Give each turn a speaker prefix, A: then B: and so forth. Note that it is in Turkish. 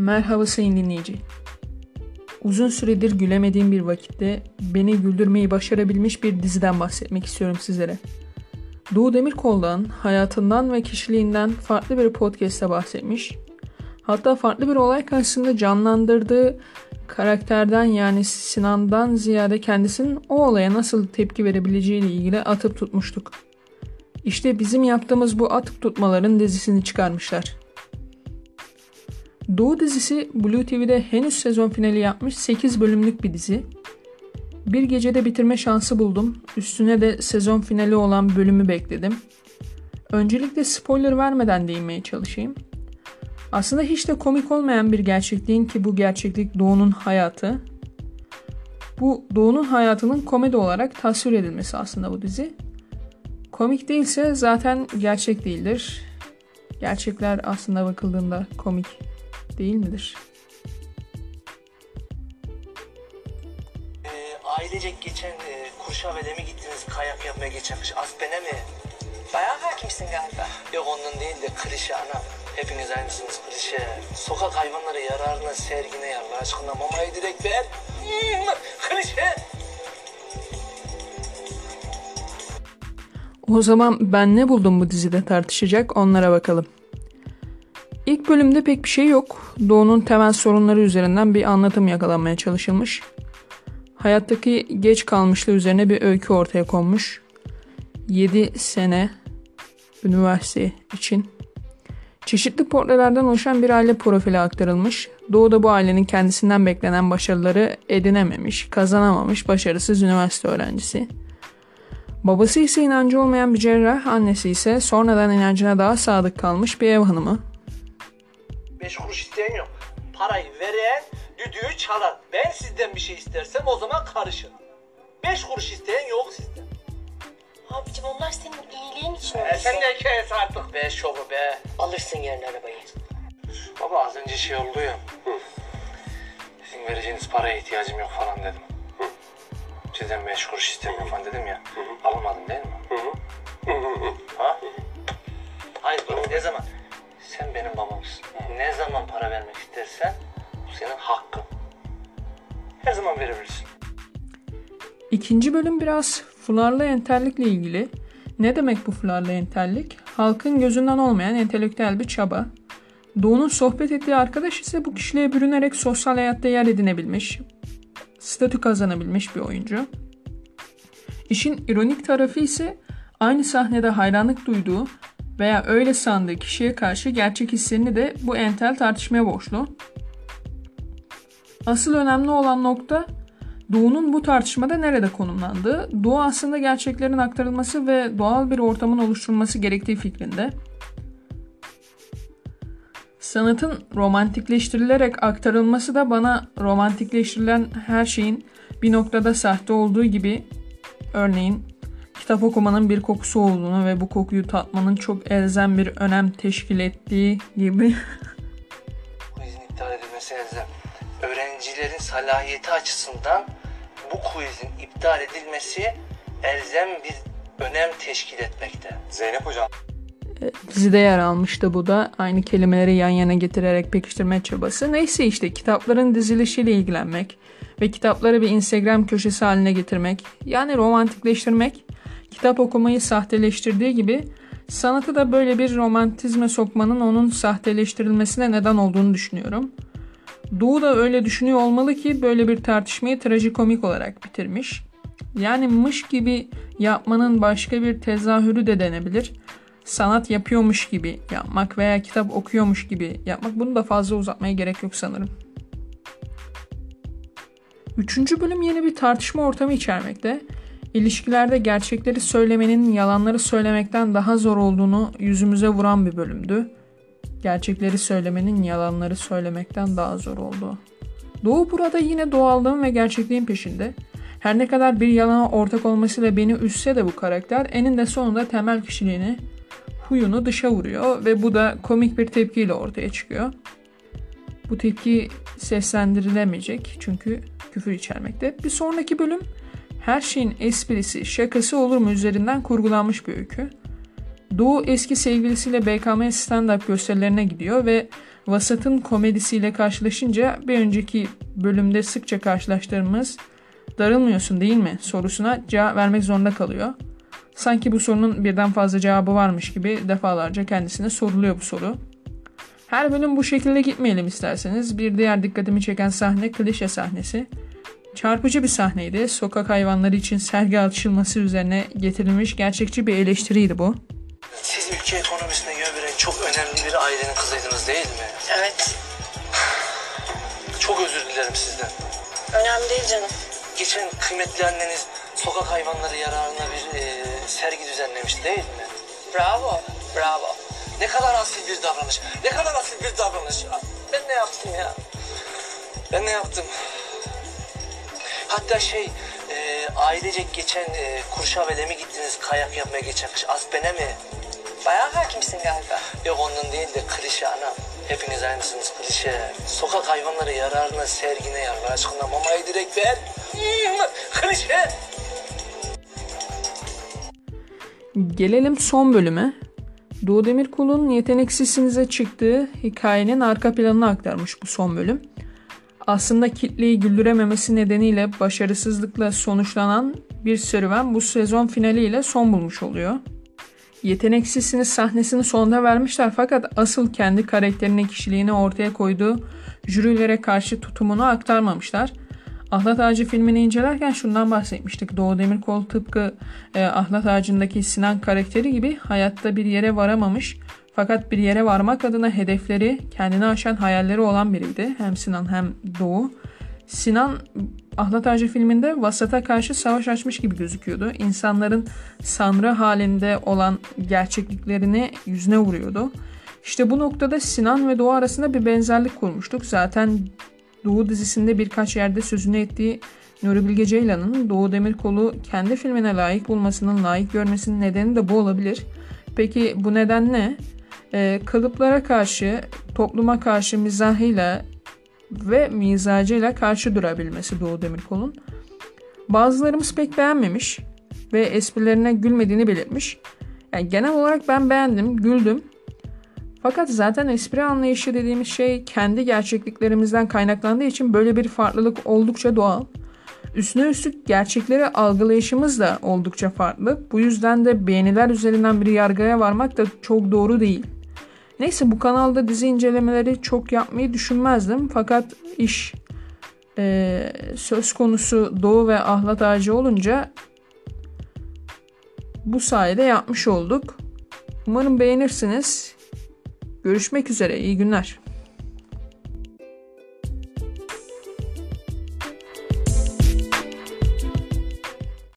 A: Merhaba sayın dinleyici. Uzun süredir gülemediğim bir vakitte beni güldürmeyi başarabilmiş bir diziden bahsetmek istiyorum sizlere. Doğu Demirkol'dan, hayatından ve kişiliğinden farklı bir podcast'te bahsetmiş. Hatta farklı bir olay karşısında canlandırdığı karakterden yani Sinan'dan ziyade kendisinin o olaya nasıl tepki verebileceğiyle ilgili atıp tutmuştuk. İşte bizim yaptığımız bu atıp tutmaların dizisini çıkarmışlar. Doğu dizisi Blue TV'de henüz sezon finali yapmış 8 bölümlük bir dizi. Bir gecede bitirme şansı buldum. Üstüne de sezon finali olan bölümü bekledim. Öncelikle spoiler vermeden değinmeye çalışayım. Aslında hiç de komik olmayan bir gerçekliğin ki bu gerçeklik Doğu'nun hayatı. Bu Doğu'nun hayatının komedi olarak tasvir edilmesi aslında bu dizi. Komik değilse zaten gerçek değildir. Gerçekler aslında bakıldığında komik değil midir?
B: Ee, ailecek geçen e, Kurşave'de mi gittiniz kayak yapmaya geçen kış Aspen'e mi?
C: Bayağı hakimsin galiba.
B: Yok onun değil de klişe ana. Hepiniz aynısınız klişe. Sokak hayvanları yararına sergine ya Allah aşkına mamayı direkt ver. Hmm, klişe.
A: O zaman ben ne buldum bu dizide tartışacak onlara bakalım. İlk bölümde pek bir şey yok. Doğu'nun temel sorunları üzerinden bir anlatım yakalanmaya çalışılmış. Hayattaki geç kalmışlığı üzerine bir öykü ortaya konmuş. 7 sene üniversite için. Çeşitli portrelerden oluşan bir aile profili aktarılmış. Doğu da bu ailenin kendisinden beklenen başarıları edinememiş, kazanamamış başarısız üniversite öğrencisi. Babası ise inancı olmayan bir cerrah, annesi ise sonradan inancına daha sadık kalmış bir ev hanımı.
B: Beş kuruş isteyen yok. Parayı veren düdüğü çalar. Ben sizden bir şey istersem o zaman karışın. Beş kuruş isteyen yok sizden.
C: Abicim onlar senin iyiliğin için
B: E sen de kes artık be şovu be.
C: Alırsın yerine arabayı.
B: Baba az önce şey oldu ya. Sizin vereceğiniz paraya ihtiyacım yok falan dedim. Sizden beş kuruş istemiyorum falan dedim ya. Almadın değil mi? ha? Hayır bak ne zaman? Sen benim babamsın. Ne zaman para vermek istersen bu senin hakkın. Her zaman verebilirsin.
A: İkinci bölüm biraz fularlı entellikle ilgili. Ne demek bu fularlı entellik? Halkın gözünden olmayan entelektüel bir çaba. Doğu'nun sohbet ettiği arkadaş ise bu kişiliğe bürünerek sosyal hayatta yer edinebilmiş, statü kazanabilmiş bir oyuncu. İşin ironik tarafı ise aynı sahnede hayranlık duyduğu veya öyle sandığı kişiye karşı gerçek hislerini de bu entel tartışmaya borçlu. Asıl önemli olan nokta Doğu'nun bu tartışmada nerede konumlandığı, Doğu aslında gerçeklerin aktarılması ve doğal bir ortamın oluşturulması gerektiği fikrinde. Sanatın romantikleştirilerek aktarılması da bana romantikleştirilen her şeyin bir noktada sahte olduğu gibi örneğin kitap okumanın bir kokusu olduğunu ve bu kokuyu tatmanın çok elzem bir önem teşkil ettiği gibi
B: Quizin iptal edilmesi elzem. Öğrencilerin salahiyeti açısından bu quizin iptal edilmesi elzem bir önem teşkil etmekte.
D: Zeynep hocam
A: dizide yer almıştı bu da. Aynı kelimeleri yan yana getirerek pekiştirme çabası. Neyse işte kitapların dizilişiyle ilgilenmek ve kitapları bir Instagram köşesi haline getirmek, yani romantikleştirmek, kitap okumayı sahteleştirdiği gibi sanatı da böyle bir romantizme sokmanın onun sahteleştirilmesine neden olduğunu düşünüyorum. Doğu da öyle düşünüyor olmalı ki böyle bir tartışmayı trajikomik olarak bitirmiş. Yani mış gibi yapmanın başka bir tezahürü de denebilir. Sanat yapıyormuş gibi yapmak veya kitap okuyormuş gibi yapmak bunu da fazla uzatmaya gerek yok sanırım. Üçüncü bölüm yeni bir tartışma ortamı içermekte. İlişkilerde gerçekleri söylemenin yalanları söylemekten daha zor olduğunu yüzümüze vuran bir bölümdü. Gerçekleri söylemenin yalanları söylemekten daha zor olduğu. Doğu burada yine doğallığın ve gerçekliğin peşinde. Her ne kadar bir yalana ortak olmasıyla beni üzse de bu karakter eninde sonunda temel kişiliğini, huyunu dışa vuruyor ve bu da komik bir tepkiyle ortaya çıkıyor. Bu tepki seslendirilemeyecek çünkü küfür içermekte. Bir sonraki bölüm her şeyin esprisi, şakası olur mu üzerinden kurgulanmış bir öykü. Doğu eski sevgilisiyle BKM stand-up gösterilerine gidiyor ve Vasat'ın komedisiyle karşılaşınca bir önceki bölümde sıkça karşılaştığımız darılmıyorsun değil mi sorusuna cevap vermek zorunda kalıyor. Sanki bu sorunun birden fazla cevabı varmış gibi defalarca kendisine soruluyor bu soru. Her bölüm bu şekilde gitmeyelim isterseniz. Bir diğer dikkatimi çeken sahne klişe sahnesi. Çarpıcı bir sahneydi. Sokak hayvanları için sergi açılması üzerine getirilmiş gerçekçi bir eleştiriydi bu.
B: Siz ülke ekonomisine yön veren çok önemli bir ailenin kızıydınız değil mi?
C: Evet.
B: Çok özür dilerim sizden.
C: Önemli değil canım.
B: Geçen kıymetli anneniz sokak hayvanları yararına bir e, sergi düzenlemişti değil mi?
C: Bravo. Bravo.
B: Ne kadar asil bir davranış. Ne kadar asil bir davranış. Ben ne yaptım ya? Ben ne yaptım? Hatta şey, e, ailecek geçen e, Kurşavel'e mi gittiniz kayak yapmaya geçen kış? Aspen'e mi?
C: Bayağı hakimsin galiba.
B: Yok onun değil de klişe anam. Hepiniz aynısınız klişe. Sokak hayvanları yararına sergine ya. Allah aşkına mamayı direkt ver. Klişe.
A: Gelelim son bölüme. Doğu Demirkol'un yeteneksizsinize çıktığı hikayenin arka planını aktarmış bu son bölüm. Aslında kitleyi güldürememesi nedeniyle başarısızlıkla sonuçlanan bir serüven bu sezon finaliyle son bulmuş oluyor. Yeteneksizsiniz sahnesini sonda vermişler fakat asıl kendi karakterinin kişiliğini ortaya koyduğu jürilere karşı tutumunu aktarmamışlar. Ahlat Ağacı filmini incelerken şundan bahsetmiştik. Doğu Demirkol tıpkı e, Ahlat Ağacı'ndaki Sinan karakteri gibi hayatta bir yere varamamış fakat bir yere varmak adına hedefleri, kendini aşan hayalleri olan biriydi. Hem Sinan hem Doğu. Sinan Ahlat Ağacı filminde vasata karşı savaş açmış gibi gözüküyordu. İnsanların sanrı halinde olan gerçekliklerini yüzüne vuruyordu. İşte bu noktada Sinan ve Doğu arasında bir benzerlik kurmuştuk. Zaten Doğu dizisinde birkaç yerde sözünü ettiği Nuri Bilge Ceylan'ın Doğu Demirkol'u kendi filmine layık bulmasının, layık görmesinin nedeni de bu olabilir. Peki bu neden ne? Ee, kalıplara karşı, topluma karşı mizahıyla ve mizacıyla karşı durabilmesi Doğu Demirkol'un. Bazılarımız pek beğenmemiş ve esprilerine gülmediğini belirtmiş. Yani genel olarak ben beğendim, güldüm. Fakat zaten espri anlayışı dediğimiz şey kendi gerçekliklerimizden kaynaklandığı için böyle bir farklılık oldukça doğal. Üstüne üstlük gerçekleri algılayışımız da oldukça farklı. Bu yüzden de beğeniler üzerinden bir yargıya varmak da çok doğru değil. Neyse bu kanalda dizi incelemeleri çok yapmayı düşünmezdim. Fakat iş e, söz konusu Doğu ve Ahlat Ağacı olunca bu sayede yapmış olduk. Umarım beğenirsiniz. Görüşmek üzere. İyi günler.